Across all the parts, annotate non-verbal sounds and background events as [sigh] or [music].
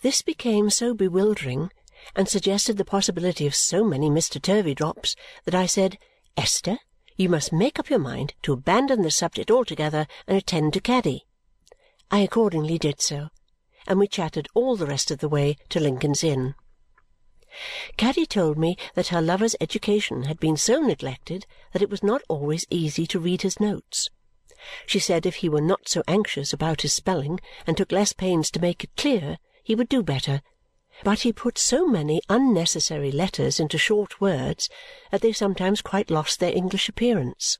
This became so bewildering and suggested the possibility of so many Mr. Turveydrops that I said, "Esther, you must make up your mind to abandon the subject altogether and attend to Caddy." I accordingly did so, and we chatted all the rest of the way to Lincoln's Inn. Caddy told me that her lover's education had been so neglected that it was not always easy to read his notes. She said if he were not so anxious about his spelling and took less pains to make it clear, he would do better, but he put so many unnecessary letters into short words that they sometimes quite lost their English appearance.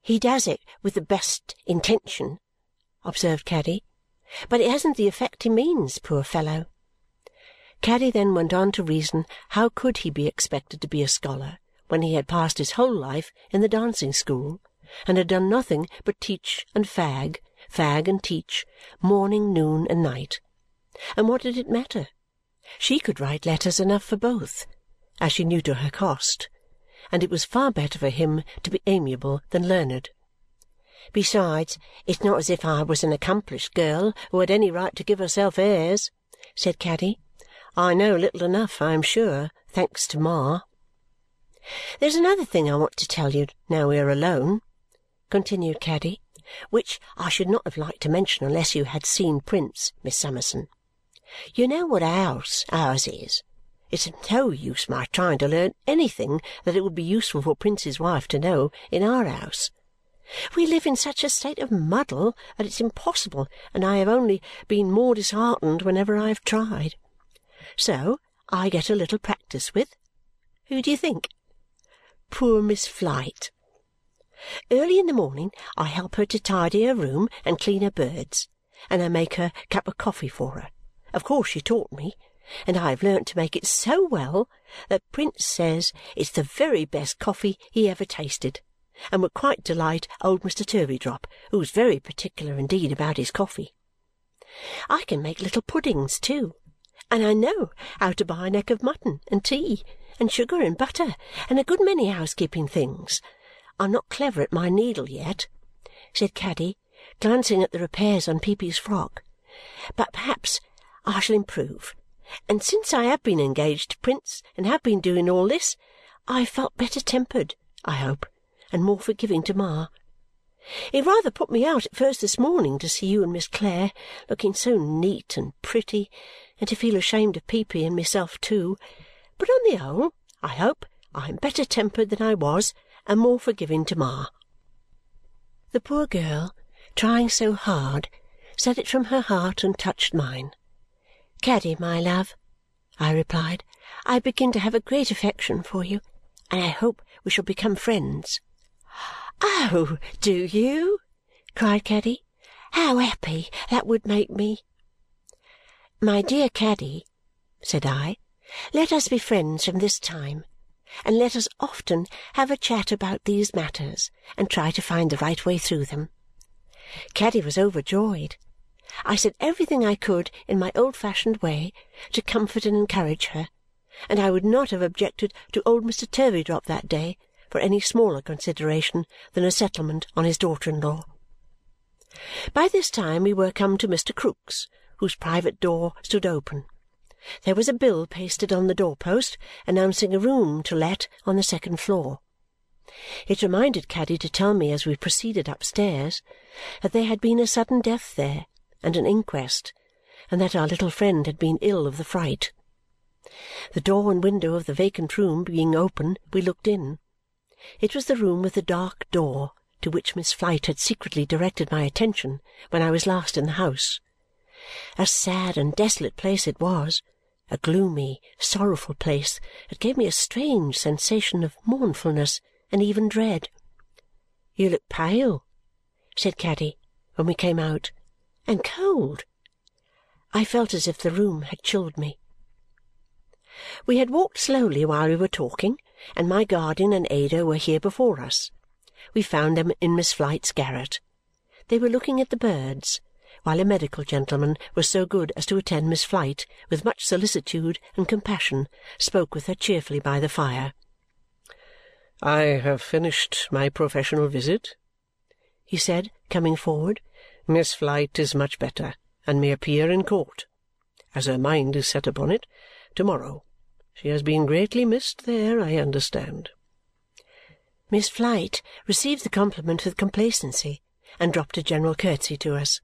"He does it with the best intention," observed Caddy, "but it hasn't the effect he means, poor fellow." Caddy then went on to reason how could he be expected to be a scholar when he had passed his whole life in the dancing school and had done nothing but teach and fag fag and teach, morning, noon, and night. And what did it matter? She could write letters enough for both, as she knew to her cost, and it was far better for him to be amiable than learned. Besides, it's not as if I was an accomplished girl who had any right to give herself airs, said Caddy. I know little enough, I am sure, thanks to Ma. There's another thing I want to tell you now we are alone, continued Caddy which I should not have liked to mention unless you had seen Prince, Miss Summerson. You know what a house ours is. It's of no use my trying to learn anything that it would be useful for Prince's wife to know in our house. We live in such a state of muddle that it's impossible, and I have only been more disheartened whenever I have tried. So I get a little practice with who do you think? Poor Miss Flite. Early in the morning I help her to tidy her room and clean her birds, and I make her cup of coffee for her. Of course she taught me, and I have learnt to make it so well that Prince says it's the very best coffee he ever tasted, and would quite delight old Mr. Turveydrop, who is very particular indeed about his coffee. I can make little puddings too, and I know how to buy a neck of mutton, and tea, and sugar, and butter, and a good many housekeeping things I'm not clever at my needle yet," said Caddy, glancing at the repairs on Peepy's frock, "but perhaps I shall improve. And since I have been engaged to Prince and have been doing all this, I have felt better tempered, I hope, and more forgiving to Ma. It rather put me out at first this morning to see you and Miss Clare looking so neat and pretty and to feel ashamed of Peepy and myself too, but on the whole I hope I am better tempered than I was and more forgiving to Ma. The poor girl, trying so hard, said it from her heart and touched mine. Caddy, my love, I replied, I begin to have a great affection for you, and I hope we shall become friends. Oh, do you? cried Caddy. How happy that would make me! My dear Caddy, said I, let us be friends from this time and let us often have a chat about these matters and try to find the right way through them. Caddy was overjoyed. I said everything I could in my old-fashioned way to comfort and encourage her, and I would not have objected to old Mr. Turveydrop that day for any smaller consideration than a settlement on his daughter-in-law. By this time we were come to Mr. Krook's, whose private door stood open. There was a bill pasted on the door-post announcing a room to let on the second floor. It reminded Caddy to tell me as we proceeded upstairs that there had been a sudden death there and an inquest, and that our little friend had been ill of the fright. The door and window of the vacant room being open, we looked in. It was the room with the dark door to which Miss Flite had secretly directed my attention when I was last in the house. A sad and desolate place it was, a gloomy, sorrowful place that gave me a strange sensation of mournfulness and even dread. "You look pale," said Caddy when we came out, "and cold." I felt as if the room had chilled me. We had walked slowly while we were talking, and my guardian and Ada were here before us. We found them in Miss Flite's garret. They were looking at the birds while a medical gentleman was so good as to attend Miss Flite with much solicitude and compassion, spoke with her cheerfully by the fire. "I have finished my professional visit," he said, coming forward. "Miss Flite is much better and may appear in court." as her mind is set upon it, to-morrow. She has been greatly missed there, I understand. Miss Flite received the compliment with complacency and dropped a general curtsy to us.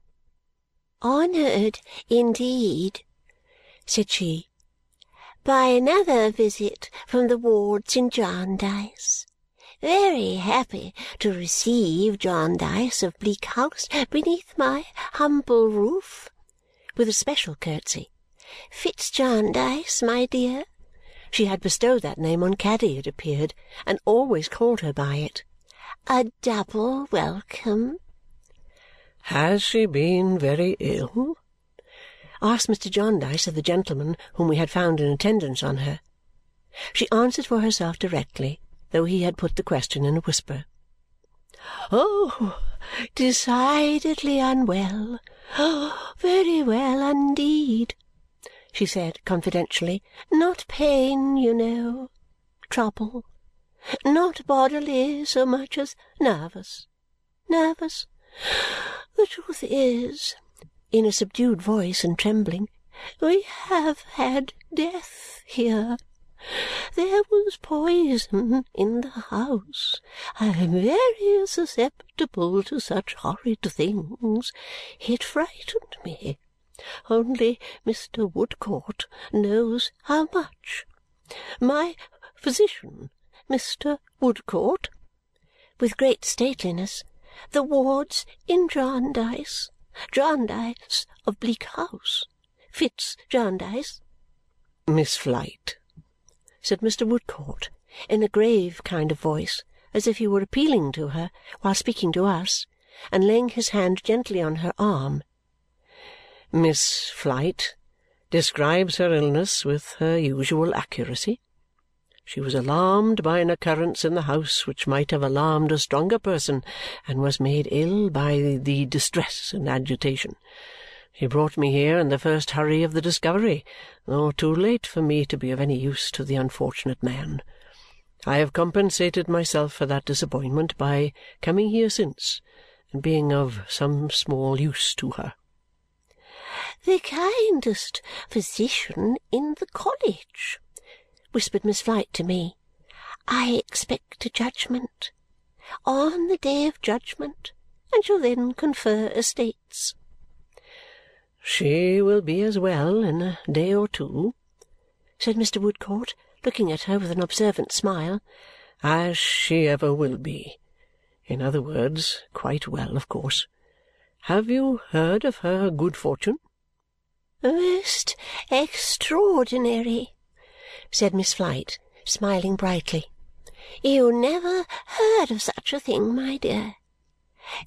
"Honoured indeed," said she, "by another visit from the wards in Jarndyce. Very happy to receive Jarndyce of Bleak House beneath my humble roof," with a special curtsy. "Fitz Jarndyce, my dear, she had bestowed that name on Caddy, it appeared, and always called her by it. A double welcome. Has she been very ill? asked Mr. Jarndyce of the gentleman whom we had found in attendance on her. She answered for herself directly, though he had put the question in a whisper. Oh, decidedly unwell. [gasps] Very well indeed she said confidentially. "Not pain, you know. Trouble. Not bodily so much as nervous. Nervous. The truth is," in a subdued voice and trembling, "we have had death here. There was poison in the house. I am very susceptible to such horrid things. It frightened me. Only Mr. Woodcourt knows how much. My physician, Mr. Woodcourt," with great stateliness, "the wards in Jarndyce, Jarndyce of Bleak House, Fitz Jarndyce." "Miss Flite," said Mr. Woodcourt in a grave kind of voice, as if he were appealing to her while speaking to us, and laying his hand gently on her arm. Miss Flite describes her illness with her usual accuracy. She was alarmed by an occurrence in the house which might have alarmed a stronger person and was made ill by the distress and agitation. She brought me here in the first hurry of the discovery, though too late for me to be of any use to the unfortunate man. I have compensated myself for that disappointment by coming here since and being of some small use to her the kindest physician in the college," whispered Miss Flite to me. "I expect a judgment on the day of judgment and shall then confer estates." "She will be as well in a day or two," said Mr. Woodcourt, looking at her with an observant smile, "as she ever will be. In other words, quite well, of course. Have you heard of her good fortune?" "Most extraordinary!" Said Miss Flite, smiling brightly. "You never heard of such a thing, my dear.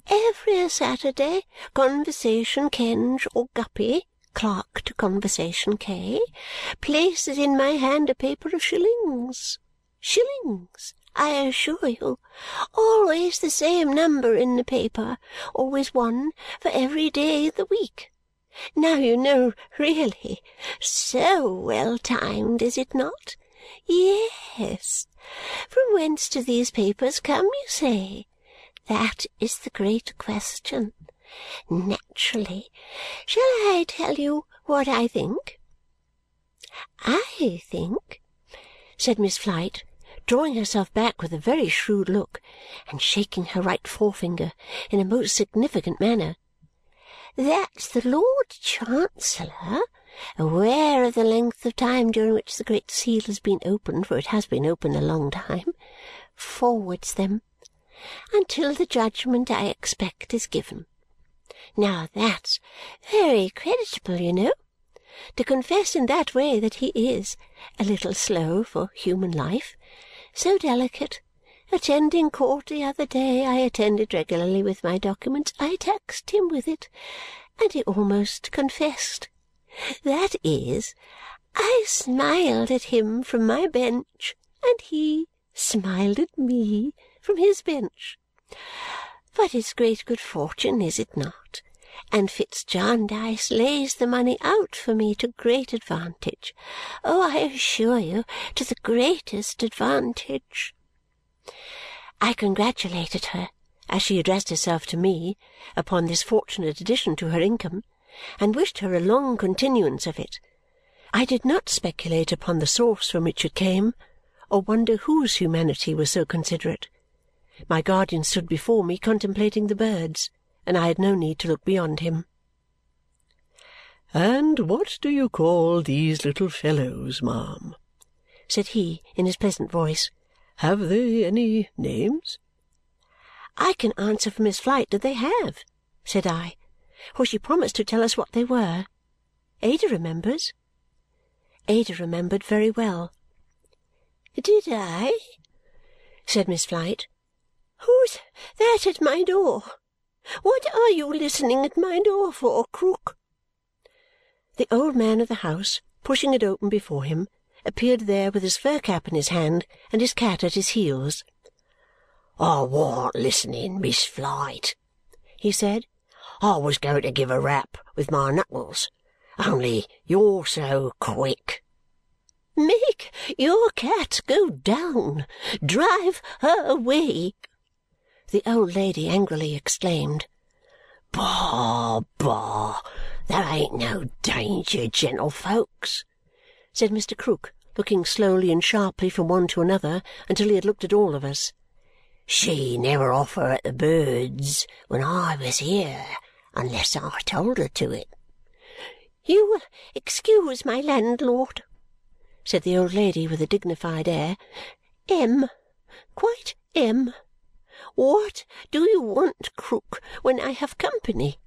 Every Saturday Conversation Kenge or Guppy, clerk to Conversation K, places in my hand a paper of shillings. Shillings, I assure you. Always the same number in the paper, always one for every day of the week. Now you know really. So well timed, is it not? Yes. From whence do these papers come, you say? That is the great question. Naturally. Shall I tell you what I think? I think, said Miss Flite, drawing herself back with a very shrewd look and shaking her right forefinger in a most significant manner, that the Lord Chancellor, aware of the length of time during which the Great Seal has been open, for it has been open a long time, forwards them until the judgment I expect is given. Now that's very creditable, you know. To confess in that way that he is a little slow for human life, so delicate, Attending court the other day I attended regularly with my documents I taxed him with it, and he almost confessed. That is, I smiled at him from my bench, and he smiled at me from his bench. But it's great good fortune, is it not? And Fitz Jarndyce lays the money out for me to great advantage. Oh, I assure you, to the greatest advantage. I congratulated her, as she addressed herself to me, upon this fortunate addition to her income and wished her a long continuance of it, I did not speculate upon the source from which it came or wonder whose humanity was so considerate. My guardian stood before me contemplating the birds, and I had no need to look beyond him. "And what do you call these little fellows, ma'am?" said he in his pleasant voice. "Have they any names?" "I can answer for Miss Flite that they have," said I, for she promised to tell us what they were. Ada remembers. Ada remembered very well. "Did I?" said Miss Flite. "Who's that at my door? What are you listening at my door for, Krook?" The old man of the house, pushing it open before him, appeared there with his fur cap in his hand and his cat at his heels. "I warn't listening, Miss Flite," he said. "I was going to give a rap with my knuckles, only you're so quick." "Make your cat go down! Drive her away!" the old lady angrily exclaimed. "Bah, bah! There ain't no danger, gentlefolks," said Mr. Krook, looking slowly and sharply from one to another until he had looked at all of us. "She never offer at the birds when I was here unless I told her to it." "You will excuse my landlord," said the old lady with a dignified air. "M. Quite M. What do you want, Krook, when I have company?"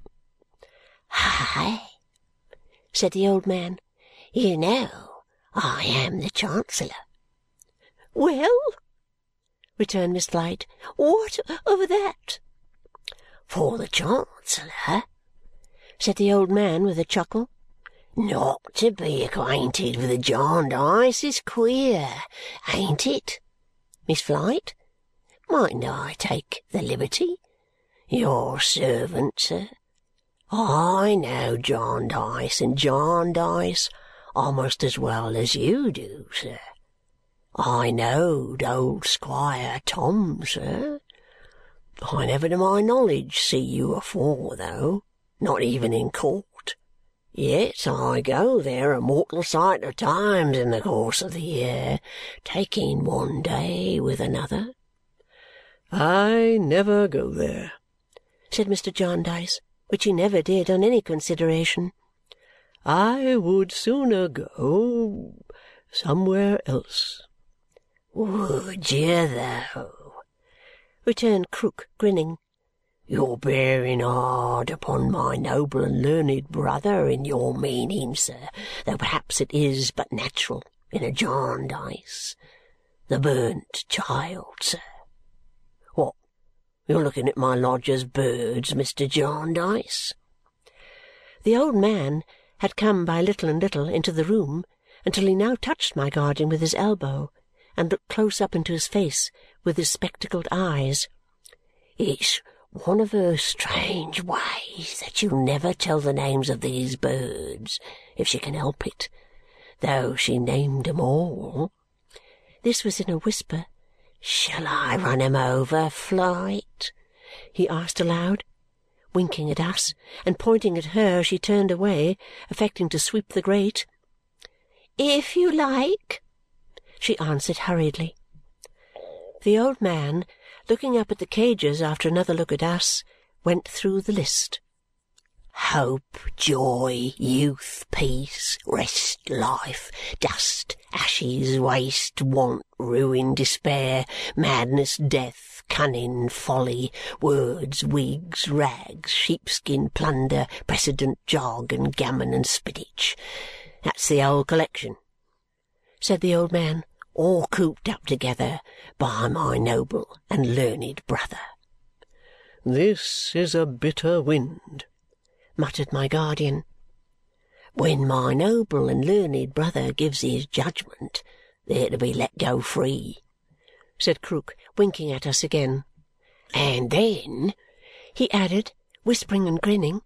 "I," said the old man, "you know I am the Chancellor." "Well," returned Miss Flite, "what of that?" "For the Chancellor," said the old man with a chuckle, "not to be acquainted with a Jarndyce is queer, ain't it, Miss Flite? Mightn't I take the liberty? Your servant, sir. I know Jarndyce and Jarndyce almost as well as you do, sir. I knowed old Squire Tom, sir. I never to my knowledge see you afore, though, not even in court. Yet I go there a mortal sight of times in the course of the year, taking one day with another." "I never go there," said Mr. Jarndyce which he never did on any consideration. I would sooner go somewhere else. Would you, though? returned Krook, grinning. You're bearing hard upon my noble and learned brother in your meaning, sir, though perhaps it is but natural in a Jarndyce. The burnt child, sir. What, you're looking at my lodger's birds, Mr. Jarndyce?" The old man had come by little and little into the room until he now touched my guardian with his elbow and looked close up into his face with his spectacled eyes. "It's one of her strange ways that she'll never tell the names of these birds if she can help it, though she named 'em all." This was in a whisper "Shall I run 'em over, Flite?" he asked aloud, winking at us, and pointing at her as she turned away, affecting to sweep the grate. "If you like," she answered hurriedly. The old man, looking up at the cages after another look at us, went through the list hope, joy, youth, peace, rest, life, dust, ashes, waste, want, ruin, despair, madness, death, cunning, folly, words, wigs, rags, sheepskin, plunder, precedent, jargon, gammon, and spinach. That's the whole collection, said the old man, all cooped up together by my noble and learned brother. This is a bitter wind muttered my guardian. When my noble and learned brother gives his judgment, they're to be let go free," said Krook, winking at us again. "And then," he added, whispering and grinning,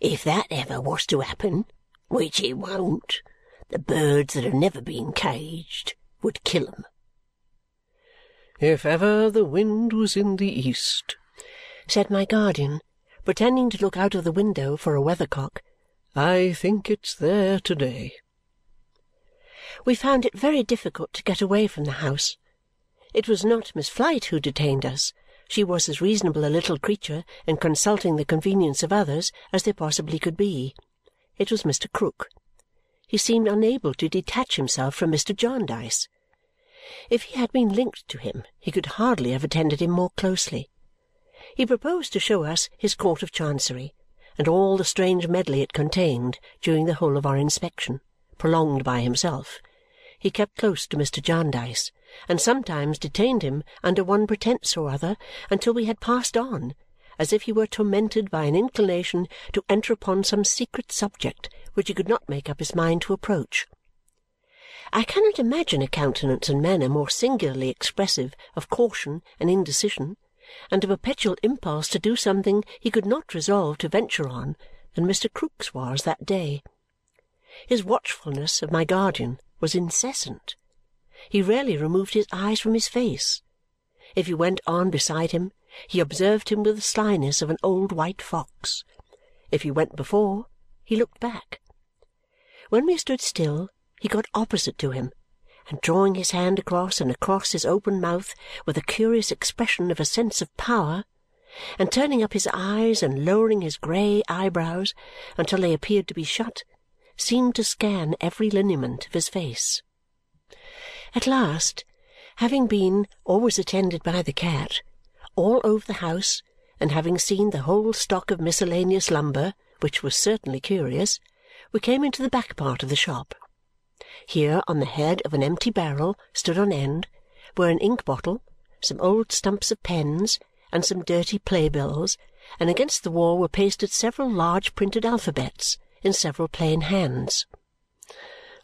"if that ever was to happen, which it won't, the birds that have never been caged would kill 'em." "If ever the wind was in the east," said my guardian pretending to look out of the window for a weathercock. "I think it's there to-day." We found it very difficult to get away from the house. It was not Miss Flite who detained us. She was as reasonable a little creature in consulting the convenience of others as there possibly could be. It was Mr. Krook. He seemed unable to detach himself from Mr. Jarndyce. If he had been linked to him, he could hardly have attended him more closely. He proposed to show us his Court of Chancery and all the strange medley it contained during the whole of our inspection, prolonged by himself. He kept close to Mr. Jarndyce and sometimes detained him under one pretence or other until we had passed on, as if he were tormented by an inclination to enter upon some secret subject which he could not make up his mind to approach. I cannot imagine a countenance and manner more singularly expressive of caution and indecision and a perpetual impulse to do something he could not resolve to venture on than Mr. Krook's was that day. His watchfulness of my guardian was incessant. He rarely removed his eyes from his face. If he went on beside him, he observed him with the slyness of an old white fox. If he went before, he looked back. When we stood still, he got opposite to him and drawing his hand across and across his open mouth with a curious expression of a sense of power, and turning up his eyes and lowering his grey eyebrows until they appeared to be shut, seemed to scan every lineament of his face. At last, having been, always attended by the cat, all over the house, and having seen the whole stock of miscellaneous lumber, which was certainly curious, we came into the back part of the shop. Here, on the head of an empty barrel, stood on end, were an ink bottle, some old stumps of pens, and some dirty playbills, and against the wall were pasted several large printed alphabets in several plain hands.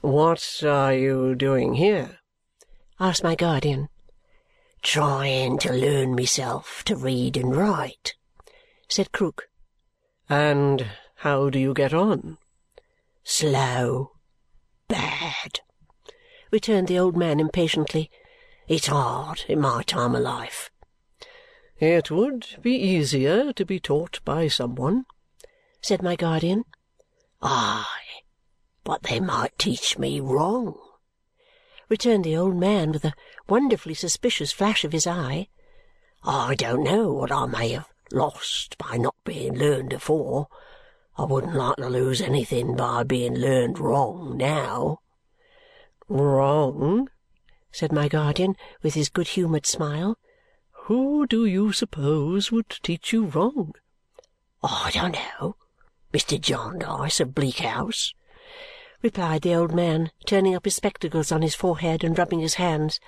"What are you doing here?" Asked my guardian. "Trying to learn myself to read and write," said Krook. "And how do you get on?" "Slow bad," returned the old man impatiently. "It's hard in my time of life." "It would be easier to be taught by some one," said my guardian. "Aye, but they might teach me wrong," returned the old man with a wonderfully suspicious flash of his eye. "I don't know what I may have lost by not being learned afore. I wouldn't like to lose anything by being learned wrong now." "Wrong?" said my guardian with his good-humoured smile. "Who do you suppose would teach you wrong?" "I don't know. Mr. Jarndyce of Bleak House," replied the old man, turning up his spectacles on his forehead and rubbing his hands.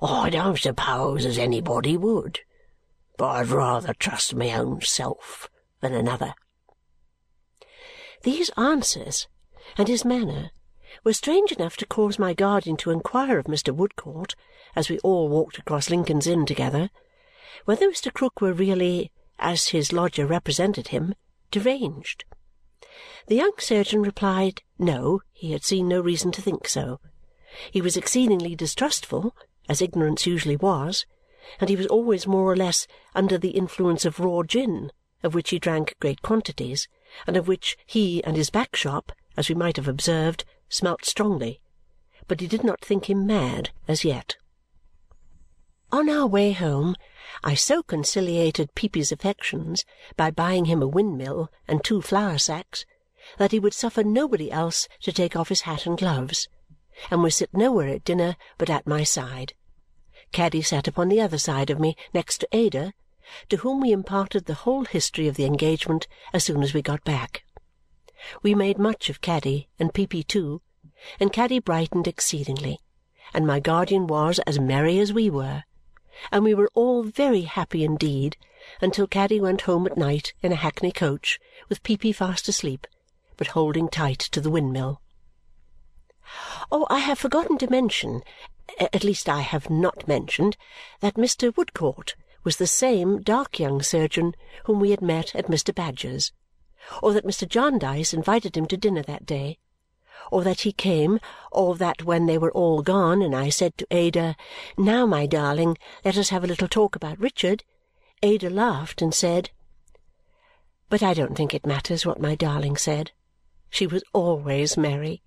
"I don't suppose as anybody would, but I'd rather trust my own self than another. These answers and his manner were strange enough to cause my guardian to inquire of Mr. Woodcourt, as we all walked across Lincoln's Inn together, whether Mr. Krook were really, as his lodger represented him, deranged. The young surgeon replied no, he had seen no reason to think so. He was exceedingly distrustful, as ignorance usually was, and he was always more or less under the influence of raw gin, of which he drank great quantities and of which he and his back shop, as we might have observed, smelt strongly, but he did not think him mad as yet. On our way home, I so conciliated Peepy's affections by buying him a windmill and two flour sacks that he would suffer nobody else to take off his hat and gloves, and would sit nowhere at dinner but at my side. Caddy sat upon the other side of me next to Ada, to whom we imparted the whole history of the engagement as soon as we got back. We made much of Caddy and Peepy too, and Caddy brightened exceedingly, and my guardian was as merry as we were, and we were all very happy indeed until Caddy went home at night in a hackney coach with Peepy fast asleep, but holding tight to the windmill. Oh, I have forgotten to mention, at least I have not mentioned, that Mr. Woodcourt was the same dark young surgeon whom we had met at Mr. Badger's, or that Mr. Jarndyce invited him to dinner that day, or that he came, or that when they were all gone and I said to Ada, "Now, my darling, let us have a little talk about Richard," Ada laughed and said But I don't think it matters what my darling said. She was always merry.